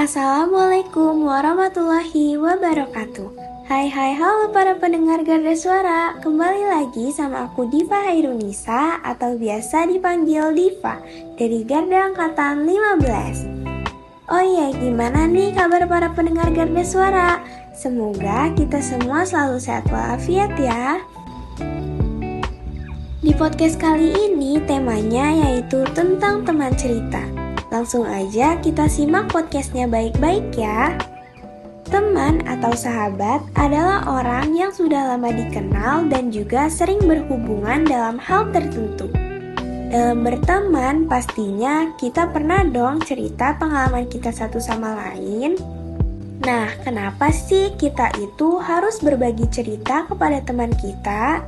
Assalamualaikum warahmatullahi wabarakatuh. Hai hai halo para pendengar Garda Suara. Kembali lagi sama aku Diva Hairunisa Atau biasa dipanggil Diva Dari Garda Angkatan 15 Oh iya gimana nih kabar para pendengar Garda Suara? Semoga kita semua selalu sehat walafiat ya. Di podcast kali ini temanya yaitu tentang teman cerita Langsung aja kita simak podcastnya baik-baik ya. Teman atau sahabat adalah orang yang sudah lama dikenal dan juga sering berhubungan dalam hal tertentu. Dalam berteman, pastinya kita pernah dong cerita pengalaman kita satu sama lain. Nah, kenapa sih kita itu harus berbagi cerita kepada teman kita?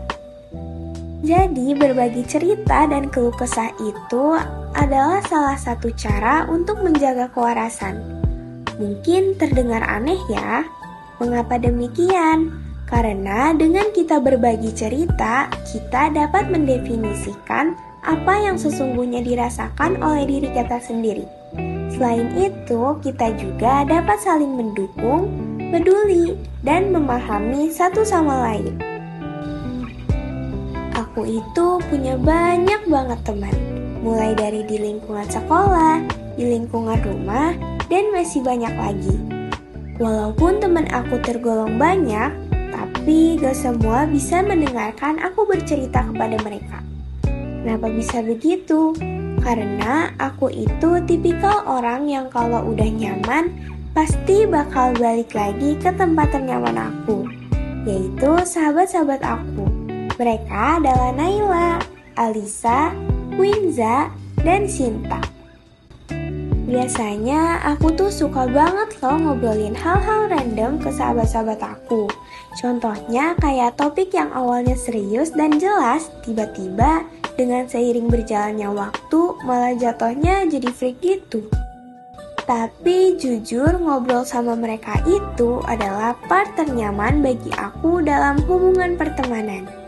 Jadi, berbagi cerita dan keluh kesah itu adalah salah satu cara untuk menjaga kewarasan. Mungkin terdengar aneh ya, mengapa demikian? Karena dengan kita berbagi cerita, kita dapat mendefinisikan apa yang sesungguhnya dirasakan oleh diri kita sendiri. Selain itu, kita juga dapat saling mendukung, peduli, dan memahami satu sama lain. Aku itu punya banyak banget teman, mulai dari di lingkungan sekolah, di lingkungan rumah, dan masih banyak lagi. Walaupun teman aku tergolong banyak, tapi gak semua bisa mendengarkan aku bercerita kepada mereka. Kenapa bisa begitu? Karena aku itu tipikal orang yang kalau udah nyaman, pasti bakal balik lagi ke tempat ternyaman aku, yaitu sahabat-sahabat aku. Mereka adalah Naila, Alisa, Winza, dan Sinta. Biasanya aku tuh suka banget loh ngobrolin hal-hal random ke sahabat-sahabat aku. Contohnya kayak topik yang awalnya serius dan jelas, tiba-tiba dengan seiring berjalannya waktu malah jatuhnya jadi freak gitu. Tapi jujur ngobrol sama mereka itu adalah part ternyaman bagi aku dalam hubungan pertemanan.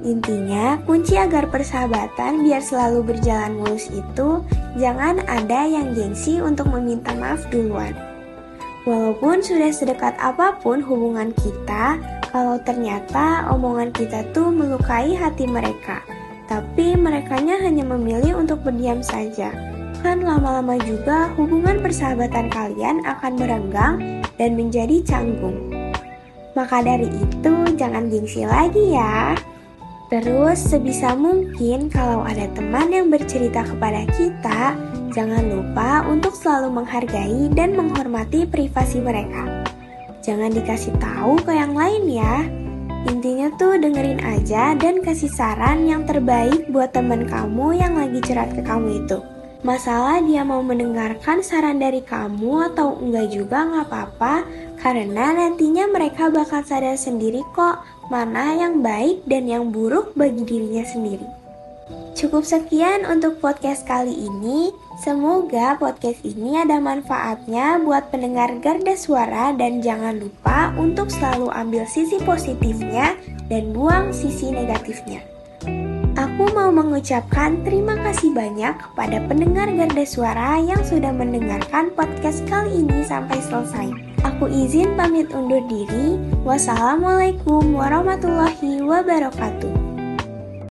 Intinya, kunci agar persahabatan biar selalu berjalan mulus itu jangan ada yang gengsi untuk meminta maaf duluan. Walaupun sudah sedekat apa pun hubungan kita, kalau ternyata omongan kita tuh melukai hati mereka, tapi merekanya hanya memilih untuk berdiam saja. Kan lama-lama juga hubungan persahabatan kalian akan merenggang dan menjadi canggung. Maka dari itu, jangan gengsi lagi ya. Terus sebisa mungkin kalau ada teman yang bercerita kepada kita, jangan lupa untuk selalu menghargai dan menghormati privasi mereka. Jangan dikasih tahu ke yang lain ya. Intinya tuh dengerin aja dan kasih saran yang terbaik buat teman kamu yang lagi curhat ke kamu itu. Masalah dia mau mendengarkan saran dari kamu atau enggak juga nggak apa-apa, karena nantinya mereka bakal sadar sendiri kok mana yang baik dan yang buruk bagi dirinya sendiri. Cukup sekian untuk podcast kali ini. Semoga podcast ini ada manfaatnya buat pendengar Garda Suara dan jangan lupa untuk selalu ambil sisi positifnya dan buang sisi negatifnya. Aku mau mengucapkan terima kasih banyak kepada pendengar Garda Suara yang sudah mendengarkan podcast kali ini sampai selesai. Aku izin pamit undur diri. Wassalamualaikum warahmatullahi wabarakatuh.